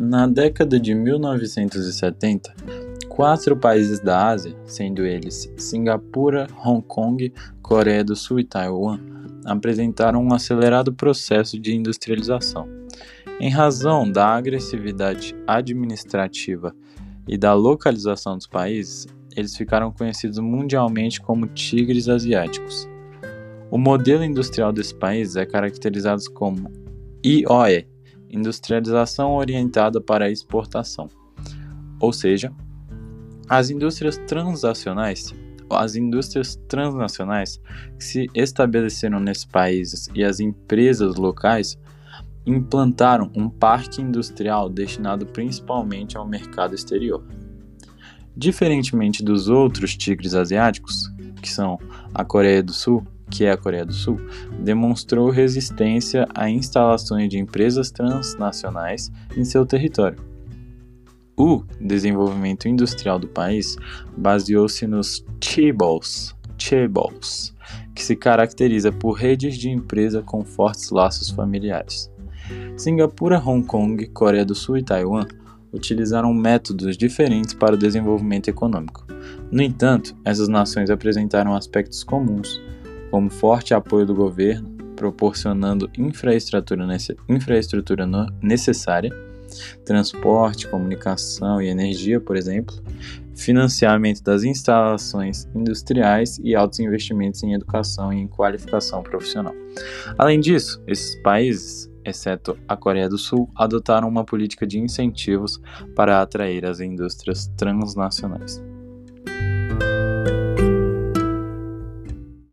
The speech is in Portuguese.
Na década de 1970, quatro países da Ásia, sendo eles Singapura, Hong Kong, Coreia do Sul e Taiwan, apresentaram um acelerado processo de industrialização. Em razão da agressividade administrativa e da localização dos países, eles ficaram conhecidos mundialmente como tigres asiáticos. O modelo industrial desses países é caracterizado como IOE, industrialização orientada para a exportação. Ou seja, as indústrias transacionais, as indústrias transnacionais que se estabeleceram nesses países e as empresas locais implantaram um parque industrial destinado principalmente ao mercado exterior. Diferentemente dos outros tigres asiáticos, que são a Coreia do Sul, que é a Coreia do Sul, demonstrou resistência a instalações de empresas transnacionais em seu território. O desenvolvimento industrial do país baseou-se nos chaebols, chaebols, que se caracteriza por redes de empresa com fortes laços familiares. Singapura, Hong Kong, Coreia do Sul e Taiwan utilizaram métodos diferentes para o desenvolvimento econômico. No entanto, essas nações apresentaram aspectos comuns, como forte apoio do governo, proporcionando infraestrutura, infraestrutura necessária, transporte, comunicação e energia, por exemplo, financiamento das instalações industriais e altos investimentos em educação e em qualificação profissional. Além disso, esses países, exceto a Coreia do Sul, adotaram uma política de incentivos para atrair as indústrias transnacionais.